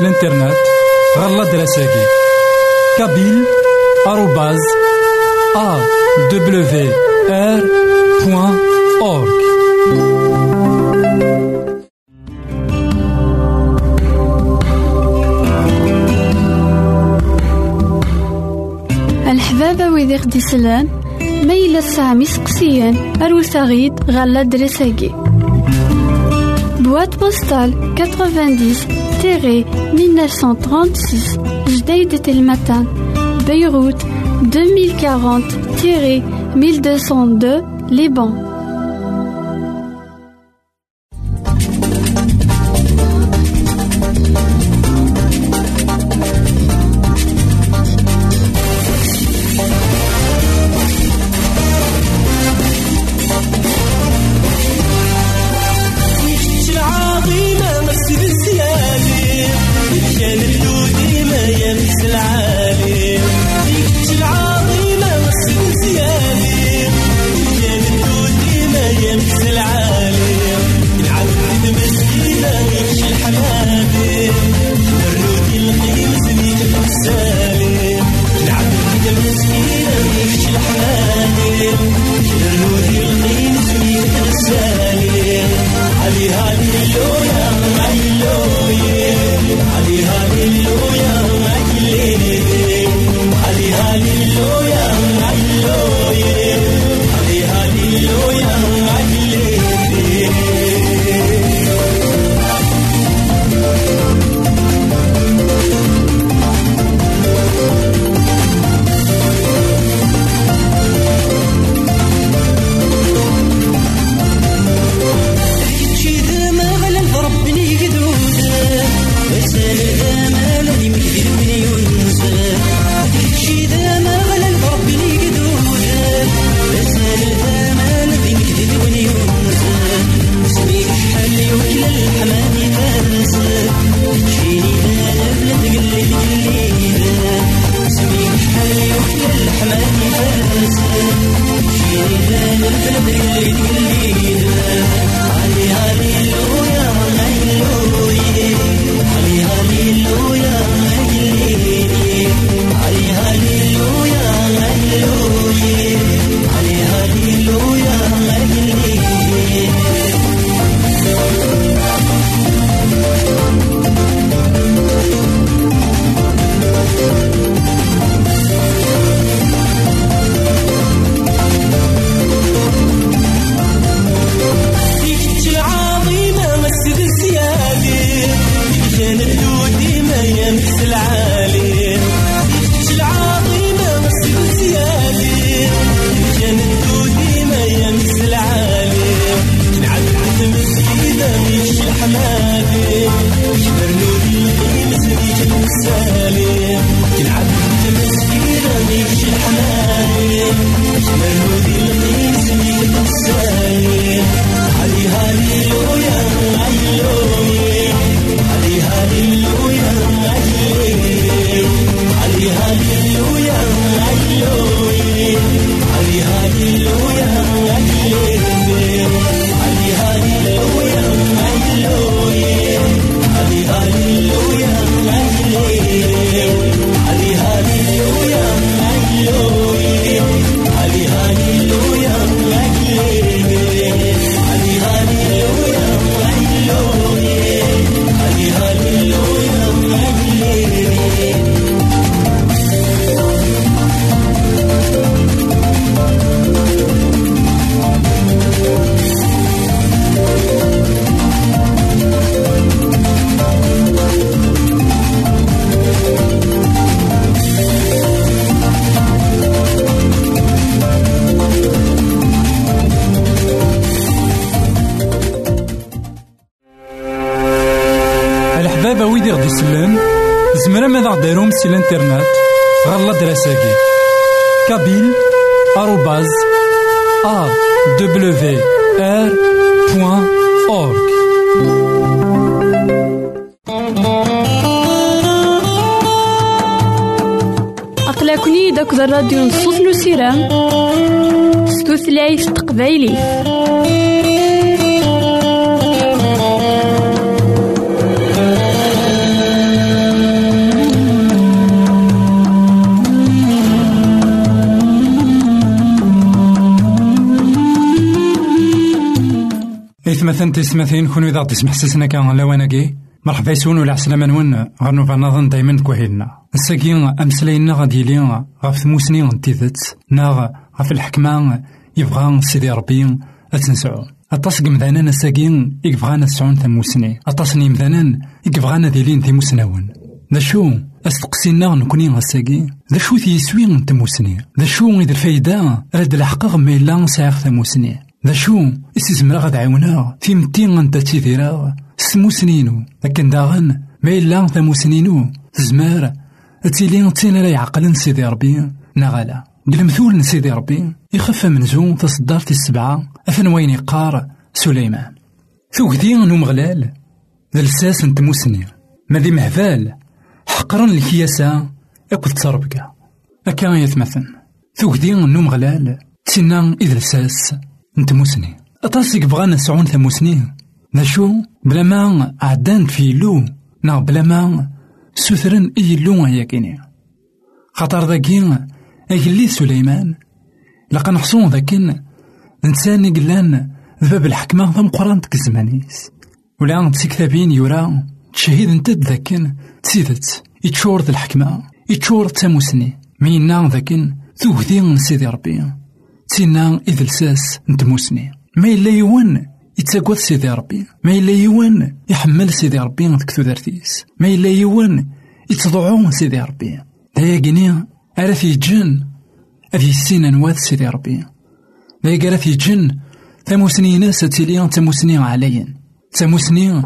L'internet, Ralla de la Org. Al-Hibaba, Meïla Arousarid, Ralla. Boîte postale, quatre-vingt-dix-dix. 1936, Jdeïd et Matin, Beyrouth, 2040-1202, Liban. baby. سي الانترنت غالا دراساكي كابيل آروباز أ دبليو آر بوان أورك أقلكني داك الراديو نصوص نسيرام ستوثلايف تقبايلي إثمثن تسمثين كونو إذا تسمح سسنا كان لواناكي مرحبا يسون ولا عسلامة نون غير نظن دايما كوهيلنا الساكي أمسلاينا غادي يلي غاف ثموسني نتيذت ناغ غاف الحكمة يبغى سيدي ربي أتنسعو. أطاس قمذانا الساكي يبغانا تسعون ثموسني أطاس نيمذانا يبغانا ديلين ثموسناون ذا شو؟ أستقسينا نكوني غساكي ذا شو تيسوي تموسني ذا شو إذا الفايدة؟ راد الحق ما إلا سايغ ثموسني ذا شو إسيزمرا غاد عاونا في متين غنتا تيديرا سموسنينو لكن داغن ما إلا ثموسنينو تزمار تيلي تين راه يعقل سيدي ربي نغالا المثول سيدي ربي يخف من زون تصدار السبعة أثن وين يقار سليمان ثوكدي نومغلال ذا الساس نتموسني ما ذي مهفال حقرا الكياسة نتموسني أطاسك بغانا سعون ثموسني ذا شو بلا ما عدان في لو. نا بلا ما سوثرن إي لو هيا كيني. خاطر ذاكي اجلي سليمان. لقا نحصون ذاكن انسان قلان ذباب الحكمة ثم قران تكزمانيس ولا تسكتابين يورا. تشهيد انت ذاكن تسيدت. يتشور الحكمة. يتشور تاموسني مينا ذاكن ثوهدي سيدي ربي. تينا إذ لساس نتموسني ما إلا يوان يتساقوث سيدي ربي ما إلا يوان يحمل سيدي ربي ديك تودرتيس ما إلا يوان يتضعو سيدي ربي دايا أرا في جن أذي السين أنواث سيدي ربي دايا في جن ثموسني ناس تيليان تموسني عليا تموسني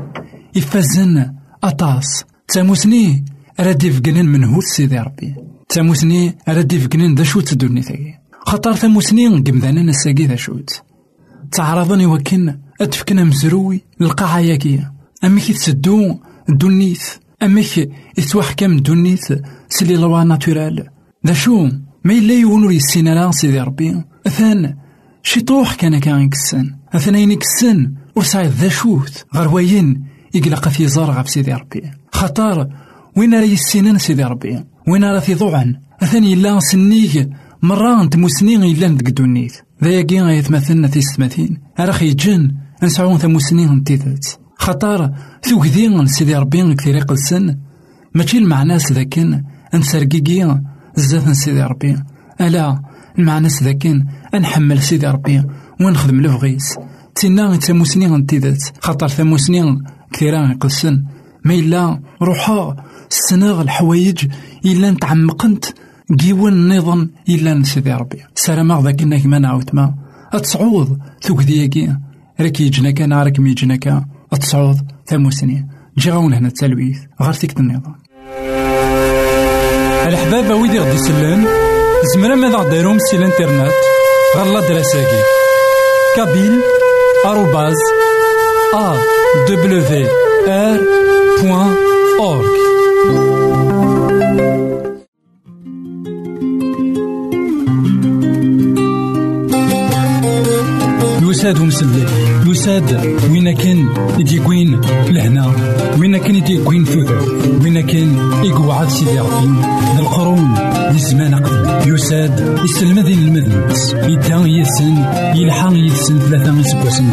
يفزن أطاس تموسني ديفقنن من هو سيدي ربي تموسني أرا ديفقنن ذا شو تدوني ثقي خطر ثموسني قمذانا نساقي ذا شوت. تعرضني وكن أتفكنا مزروي القاعة ياكية أمك تسدو دونيث أمك يتوحكم دونيث سلي لوا ناتورال. ذا شو؟ ما إلا يونو يسينا لا سيدي ربي. أثان شي طوح كان كان يكسن. أثنين يكسن وسعيد ذا شوت. غير وين يقلق في زرع في سيدي ربي. خطر وين راه يسينان سيدي ربي؟ وين راه في ضوعا أثاني لا سنيك مرة انت مسنين إلا ندق دونيث ذايا غيتمثلنا في ستماثين أراخ يجن نسعون ثموسنين نتيذات خطار ثوكذي سيدي ربي كثير يقلسن ماشي المعناس ذاكن نسرقيقي زاف سيدي ربي. ألا المعناس ذاكن نحمل سيدي ربي ونخدم لفغيس تينا ثموسنين نتيذات خاطر ثموسنين كثيرا يقلسن ما إلا روحا السناغ الحوايج إلا نتعمقنت جيون النظام إلا نسيدي ربي. سلام ذاك إنك ما نعاود ما. أتصعود ثوكدياكي راك يجناك أنا راك ميجناك أتصعود ثموسنين جي غاون هنا التلويث. غير تيك النظام. الحبابة ويدي غدي يسلم زمرا ماذا غديرهم سي الإنترنت. غالا دراساكي. كابيل آروباز أ دبليو آر بوان أورك يساد ومسلك يساد وين كان يديكوين لهنا. وين كان يديكوين ثوثر وين كان يقعد سيدي القرون ذي الزمان قبل. يساد يسلم ذي المذنبس يدا يسن يلحق يسن ثلاثة يسكوسن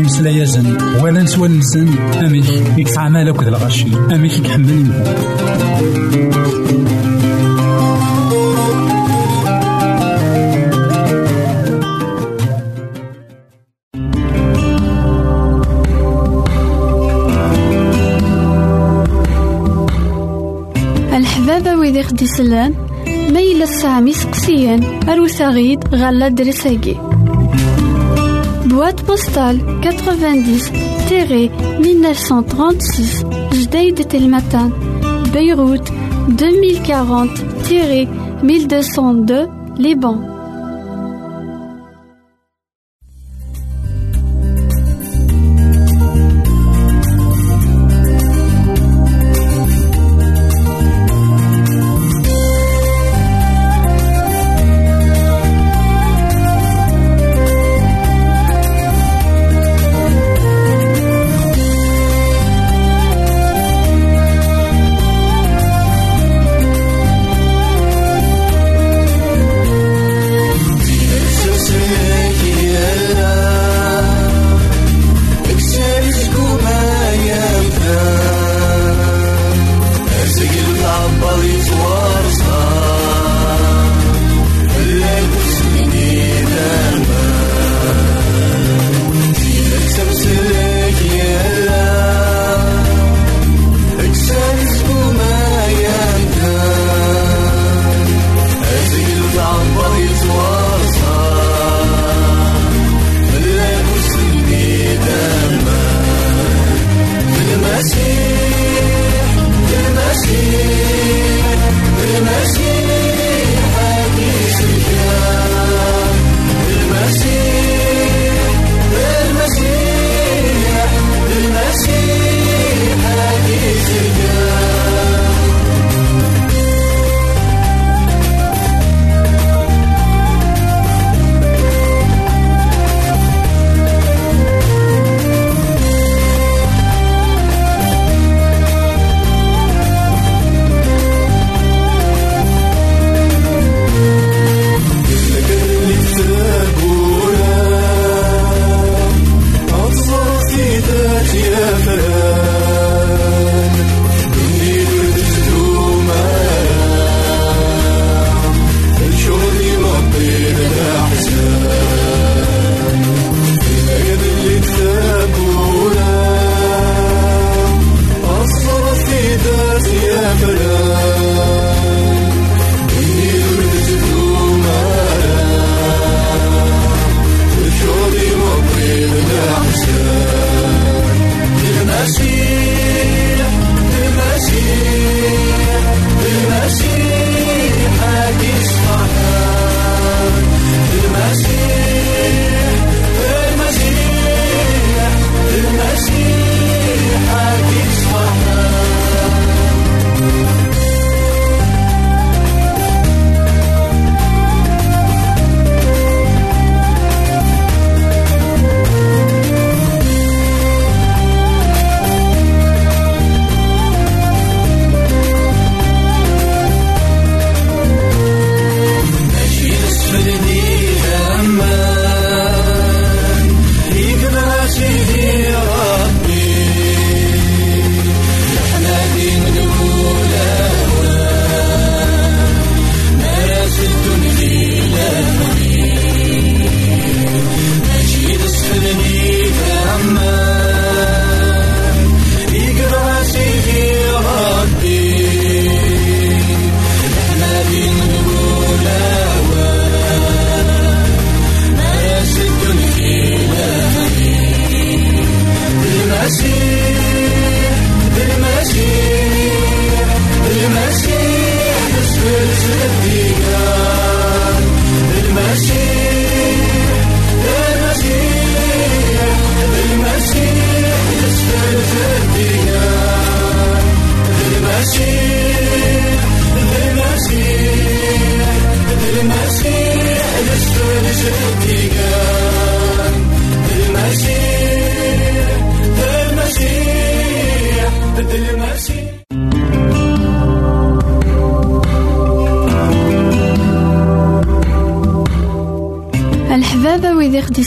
يمسلا يزن. ولا نسوى نسن أميك يكسع مالك ذا الغشي. أميك يحمل الحبابة ويدي خدي سلان ميلا سامي سقسيان أروساغيد غالا درساقي بواد بوستال 90 1936 جديد تلمتان بيروت 2040 1202 Liban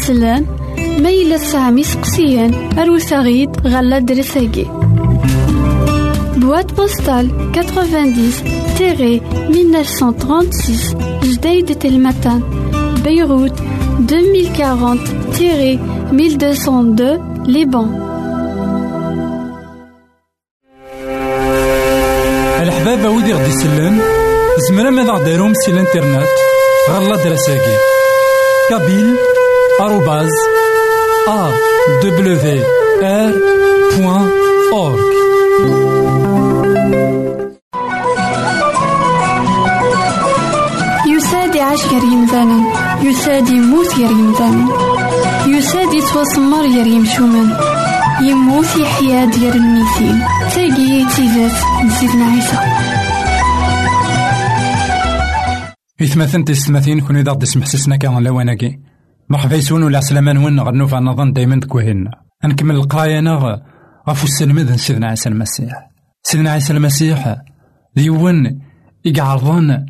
غادي يسلان ما يلا تسعام سقسيان أروت غيد غالا درساكي. بواد بوستال 90 تيري 1936 جديد تلمتان. بيروت 2040 تيري 1202 ليبان. الحبابة ودي غدي يسلم زمرا ماذا غديرهم سي الانترنت غالا درساكي. كابيل arrobase awr ار بوان اورك يساد يعيش غير يمثالا يساد يموت غير يمثالا يساد يتوسمر غير يمشومان يموت يحيا ديال الميتين تاقي تيزات نسيتنا عيسى. إثمثن تستمثين كون إذا غدي سمح سسنا كان لواناكي. مرحبا يسون ولا عسلامة نون غنو في نظن دايما تكوهينا نكمل القراية أنا غفو السلمد سيدنا عيسى المسيح. سيدنا عيسى المسيح ديون يقعرضان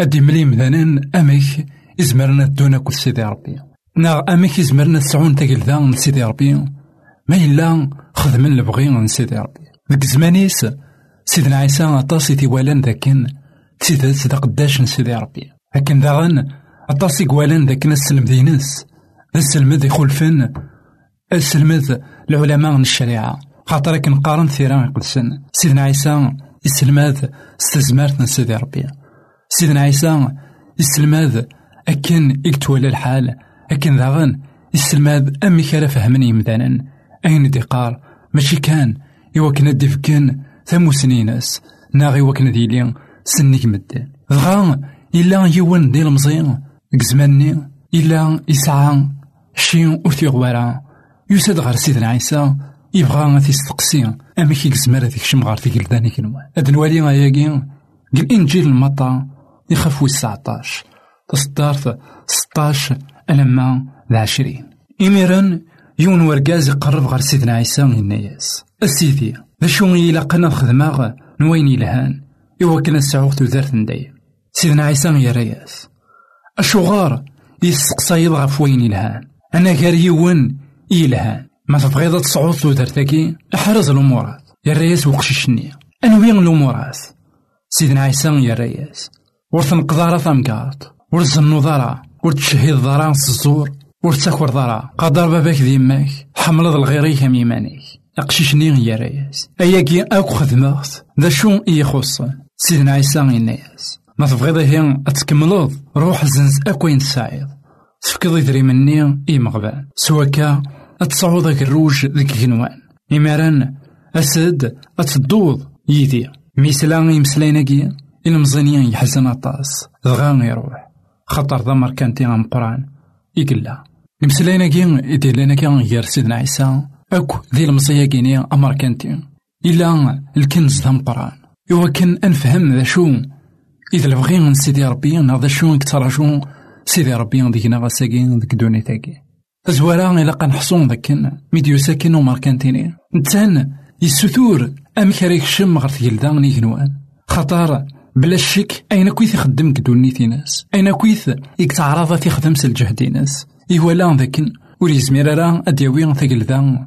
أدي ملي مذانين أميك إزمرنا دونا كل سيدي ربي. نا أميك إزمرنا تسعون تاقل سيدي ربي. ما إلا خدمن لبغي سيدي ربي. ذاك زمانيس سيدنا عيسى أطاس تيوالان ذاكن تيدات دا قداش سيدي ربي. لكن داغن أطاس يقوالان ذاك السلم دينس السلمد يخلفن السلمد العلماء من الشريعة خاطر كنقارن ثيران يقلسن سيدنا عيسى يسلماد استزمارت سيدي ربي سيدنا عيسى يسلماد أكن يكتولى الحال أكن داغن يسلماد أمي كان فهمني مدانا أين ديقار ماشي كان إوا كنا ديفكن ثمو سنينس ناغي وكنا ديلي سنيك مدان دغا إلا يوان ديال مزيان ديك زماني إلا يسعى شي ور ورا يساد غير سيدنا عيسى يبغى تيستقسي أما كي كزمر هذيك شم غير تيقلداني كنوا هاد نوالي غاياكي الإنجيل المطا يخاف ويس 19 تصدارت 16 ألما العشرين إميران يون ورقاز يقرب غير سيدنا عيسى الناس السيدي ذا شو إلا قنا نوين يلهان إوا كنا نسعوغ تودارت ندايم سيدنا عيسى يا رياس الشغار يسقسايض غف وين يلهان. أنا غير يون يلهان. ما تبغيض تصعود تودارتاكي أحرز الأمورات. يا رياس وقششني. أنا وين الأمورات؟ سيدنا عيسى يا رياس ورث نقدارة ثمقاط ورث النظارة. ورث تشهيد ضران الزور. ورث تاكور ضرا. قدر باباك ديماك حملض الغيري كم يمانيك. أقششني يا رياس أياكي أكو خدمات. ذا شو إي خصن سيدنا عيسى الناس ما تبغيض هي تكملض روح زنز أكوين سعيد تفكض إي مغبان سواكا أتصعود ذاك الروج ذيك جنوان إماران أسد أتدوض يدي ميسلا يمسلايناكي المزنيان يحزن أطاس دغا يروح خطر ضمر كانتي غمقران يقلا المسلايناكي يدير لنا كان غير سيدنا عيسى أكو ذي المزياكيني أمر كانتي إلا الكنز ذا مقران إوا كان أنفهم ذا شو إذا لبغي من سيدي ربي ذا شو نكتراجو؟ سيدي ربي ديكنا غاساكي ديك دونيتاكي. تزوارا إلا قنحصون ذاك ميديو ساكن وماركانتيني. نتان يسثور أم كاريك شم غير تجلدا نيكنوان خطر بلا شك أين كويث يخدم كدونيتي ناس؟ أين كويث يكتعرض تيخدم سالجهد ناس؟ إيوالا ذاك ور يزمير راه أدياوي تجلدا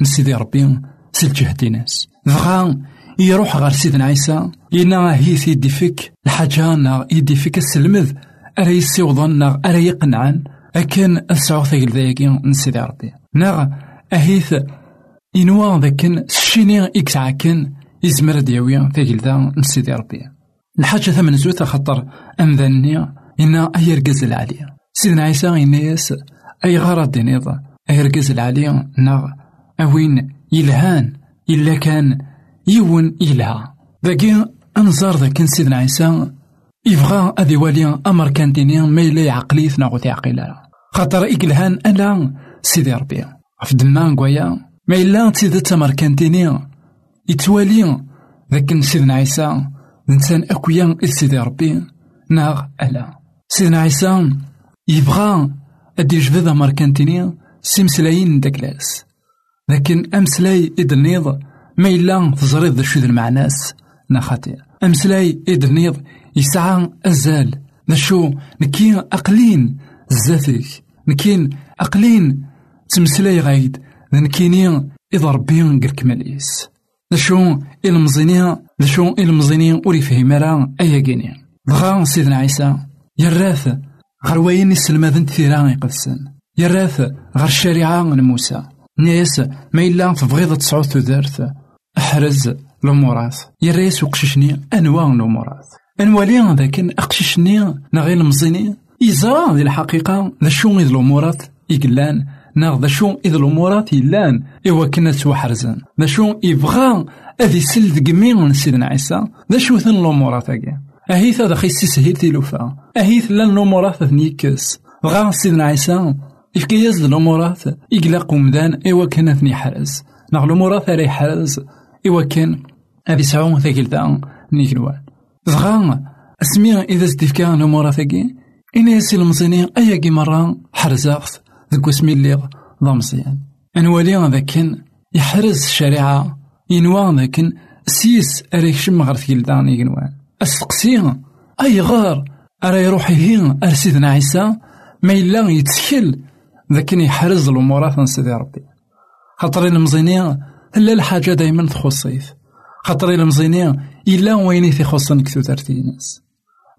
نسيدي ربي سالجهد ناس. دغا يروح غير سيدنا عيسى. ينا هي يدي فيك الحاجة نا يدي فيك السلمذ أرا يسيوضن نا أرا يقنعن أكن أسعو ثقل ذاكي نسيدي ربي ناغ أهيث إنوا ذاكن الشيني إكسعكن يزمر دياوي ثقل ذا نسيدي ربي الحاجة ثمن زوث خطر أمذني إنا أي رقز العالية سيدنا عيسى إنا ياس أي غرض دينيض أي رقز العالية ناغ أوين يلهان إلا كان يون يلها ذاكي أنظر ذاك سيدنا عيسى يبغى أذي والي أمر كان ديني ما إلا عقليث ناغو تعقيل خاطر إكلهان أنا سيدي ربي. في دمان قويا ما إلا تيدا تمر كان ديني يتوالي ذاك سيدنا عيسى. إنسان أكويا سيدي ربي. ناغ ألا. سيدنا عيسى يبغى أدي جبد أمر كان ديني سيمسلاين داكلاس لكن أمسلاي إدنيض ما إلا تزريض ذا المعناس. نا خاطر أمسلاي إدنيض يسعى أزال. ذا شو نكين أقلين زاتك نكين أقلين تمسلاي غايد. نكيني إذا ربي غير كماليس ذا شو المزينيا ذا شو المزينيا وري فهم راه أيا كيني دغا سيدنا عيسى يراث غير وين السلمذن تثيرا يقدسن يراث غير الشريعة من موسى. نيس ما إلا تبغيض تصعود تدارت أحرز الأمورات يريس وقششني أنواع الأمورات أنوالي ذاك أقششني نغير المزيني يزرى ذي الحقيقة ذا شو ذي الأمورات يقلان. ناغ ذا شو إذ الأمورات يلان. إوا كنا توحرزن ذا شو يبغى أذي يسل دقمي سيدنا عيسى. ذا شو ثن الأمورات أكي أهيث هذا خيسي سهيل تيلوفا أهيث لأن الأمورات ثنيكس بغا سيدنا عيسى. يفكي يزد الأمورات إقلاق ومدان. إوا كان ثني حرز. ناغ الأمورات راه يحرز إوا كان هذي سعون ثاكل ذا نيكلوان زغا اسمي إذا زدفكا الأمورات ثاكي. إنا يسي المزيني أيا مرة حرزاغت ذك اسمي اللي ضا مزيان أنوالي ذاك يحرز الشريعة ينوى ذاك سيس أريك شم غير ثقيل يقنوان أستقسي أي غار أرى يروح هين أرسيدنا عيسى ما إلا يتسكل ذاك يحرز الأمورات سيدي ربي. خاطر المزيني لا الحاجة دايما تخصيث خاطر المزيني إلا وين تخصن كثو ترتي ناس.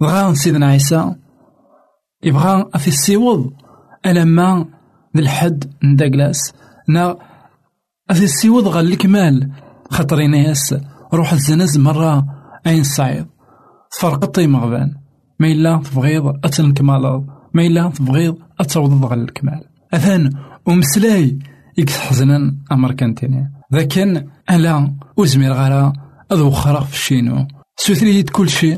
بغا سيدنا عيسى يبغى أفي السيوض ألما ذي الحد نداكلاس نا أفي السيوض غال الكمال. خاطر ناس روح الزنز مرة أين صعيد فرقطي مغبان ما إلا تبغيض أتنكمال ما إلا تبغيض أتوضض غال الكمال. أثان ومسلاي يكتحزنن أمريكانتيني لكن ألا أزمير غارا أذو خرق في الشينو سوثريت كل شيء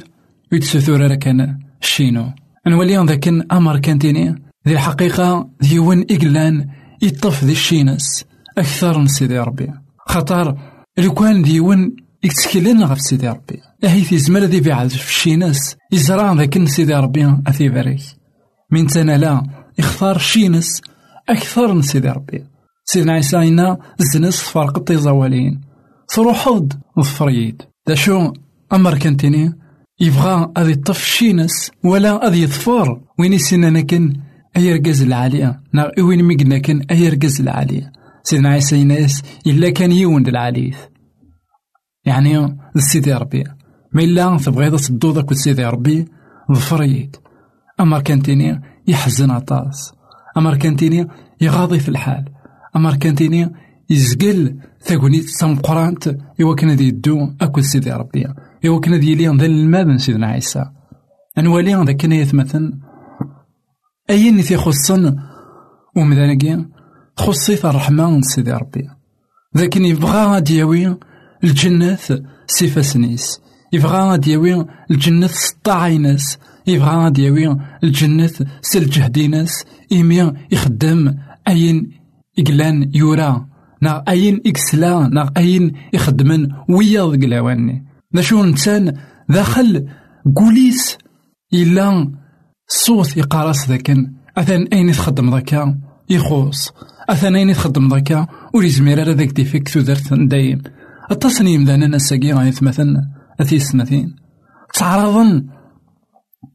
ويتسوثور كان الشينو نولي ذاك أمريكانتيني ذي الحقيقة ديون إقلان يطف ذي الشينس أكثر من سيدي ربي خطر لو كان ديون يتسكلن غف سيدي ربي أهي زمر ذي بعد في الشينس يزرع ذاك سيدي ربي أثي بارك من تنا لا الشينس أكثر من سيدي ربي سيدنا عيسى إنا زنس فرق الطيزوالين تروحض ظفريد دا شو أمريكانتيني يبغى أذي يطف الشينس ولا أذي يظفر. وين يسنى كن أي رقز العالية. نا وين ميقنا كن أي رقز العالية. سيدنا عيسى يناس إلا كان يون العاليث يعني سيدي ربي. ما إلا تبغي تصدو ذاك سيدي ربي ظفريت أمر كانتيني يحزن عطاس. أمر كانتيني يغاضي في الحال. أمر كانتيني يزقل ثاقونيت سمقرانت إوا كان ذي يدو أكل سيدي ربي. إوا كان ذي يليان ذا الماذن سيدنا عيسى. أنوالي ذا كان يثمثن أين في خصن؟ ومذانكي تخصيت الرحمن سيدي ربي. لكن يبغى غادي ياوي سيفا سنيس. يبغى غادي ياوي الجنة سطاع عيناس. يبغى غادي ياوي الجنة سل جهديناس إيميا يخدم أين إقلان يورا نا أين إكسلا نا أين يخدمن ويا ذك لاواني ذا شو إنسان داخل قوليس إلا صوت يقارس ذاكن. أثان أين تخدم ذاكا؟ يخوص أثان أين تخدم ذاكا؟ ور يزمير على ذاك ديفيك تودرت دايم التصنيم ذا أنا ساقي غايثمثل أثي سنتين تعرضن.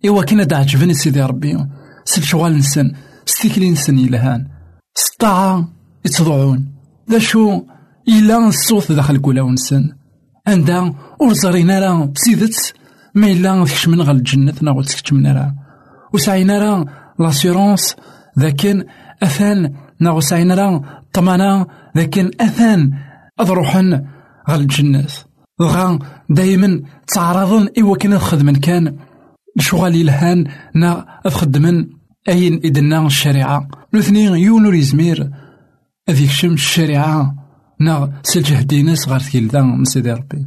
إوا كنا دا عجبني سيدي ربي. سل شغال نسن. ستيكلي نسن يلهان سطاعة يتضعون. ذا شو إلا الصوت داخل كولا ونسن. عندها ور زرينا راه بسيدت ما إلا تكشمن غا الجنة ناغو تكشمن راه وسعينا راه لاسيرونس ذاكن أثان. ناغو سعينا راه طمانا ذاكن أثان أضروحن غا الجنة. غا دايما تعرضن إوا كنا خدمن كان. شغال يلهان نا أخدمن أين إدنا الشريعة؟ الاثنين يونو يزمير أذ يكشم الشريعة؟ نا سلجه ديناس غار ثقيلدا من سيدي ربي.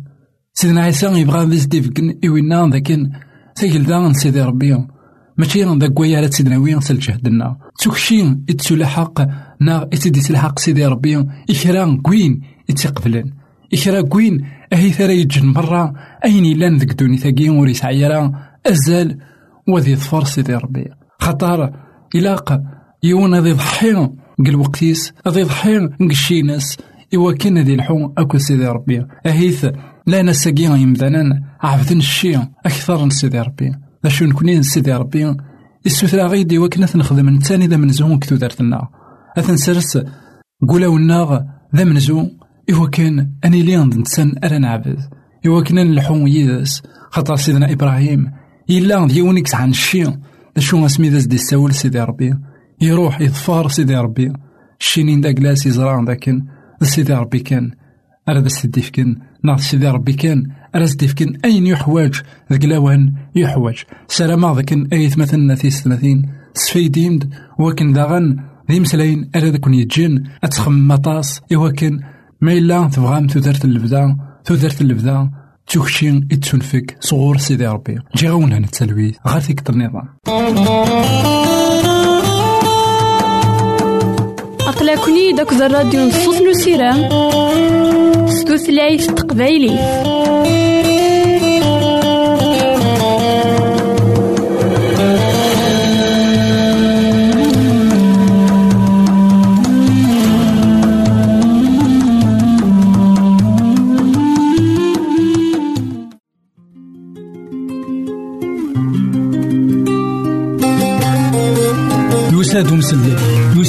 سيدنا عيسى يبغى بيز ديفكن إوينا ذاكن. ثقيلدا من سيدي ربي. ماشي ذاك ويا سيدنا وين سلجه دنا. تكشي إتسلحق. نا تلحق سيدي ربي. إكرا كوين إتقبلن إكرا كوين أهي ثرا يجن مرة. أين يلان ذك دوني ثاقي وريس عيرا. أزال وذي ظفر سيدي ربي. خطر إلاق يونا ذي ضحي قل وقتيس ذي ضحي نقشي ناس إوا كان ذي الحو أكو سيدي ربي. أهيث لا نساقي يمدانا عبدن الشي أكثر من سيدي ربي. ذا نكوني سيدي ربي السوثرا غيدي وكنا نخدم نتاني ذا منزوم كتو دارتنا أثن سرس قولا وناغ ذا منزوم إوا كان أني لي نتسان أرا نعبد. إوا كنا نلحو يدس خاطر سيدنا إبراهيم إلا ديونيكس عن الشي ذا شو اسمي ذا زدي الساول سيدي ربي. يروح يظفار سيدي ربي. الشينين دا كلاس يزرع ذاكن سيدي ربي كان. أراد سيدي فكن. ناض سيدي ربي كان. أراد سيدي فكن. أين يحواج ذاك لاوان يحواج سلام ذاك أي مثلا ثيس ثلاثين سفيديمد وكن داغن ذي مسلاين ألا ذاكن يجين أتخم مطاس. إوا كان ما إلا تبغام تودرت اللبدا تودرت اللبدا تكشين اتسنفك صغور سيدي ربي. جي غاونا نتسلوي غير فيك النظام أقلكني داك الراديو نصوص نسيران ستوثلايف تقبايلي.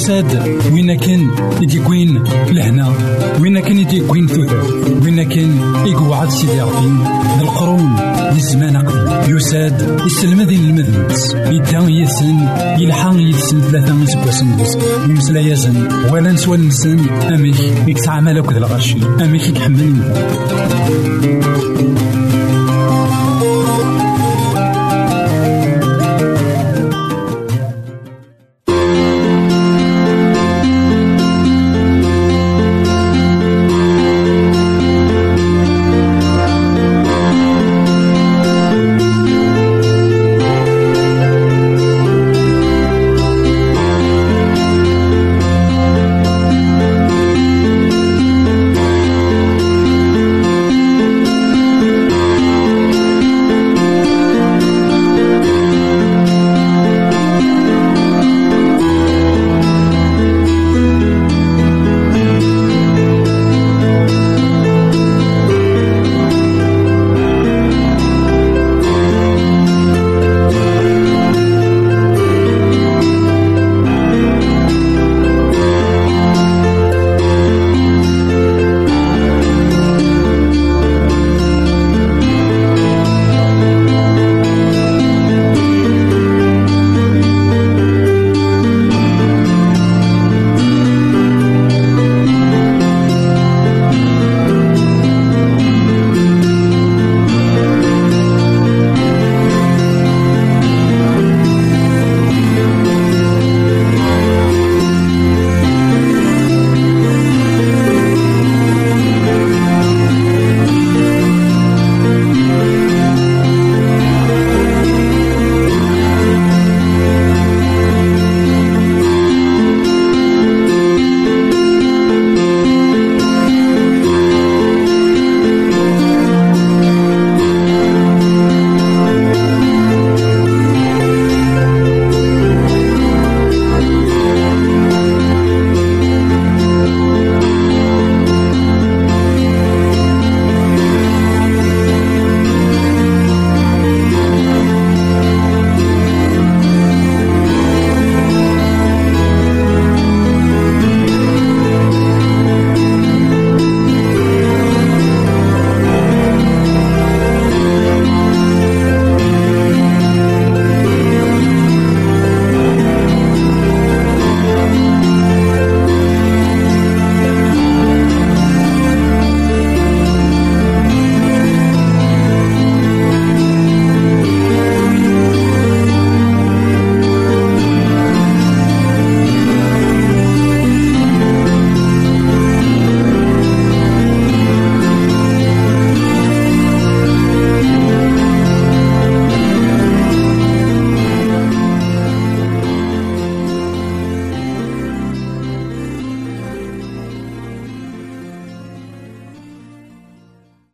يساد وين كان يديكوين لهنا. وين كان يديكوين ثوثر وين كان يقعد سيدي ربي القرون للزمان قبل يساد يسلم ذي المذنبس يدان يسن يلحق يسن ثلاثة سبوسن بس يمسلا يزن. ولا نسوى نسن. أميك يكسع مالك ذا الغرشي. أميك يكحمل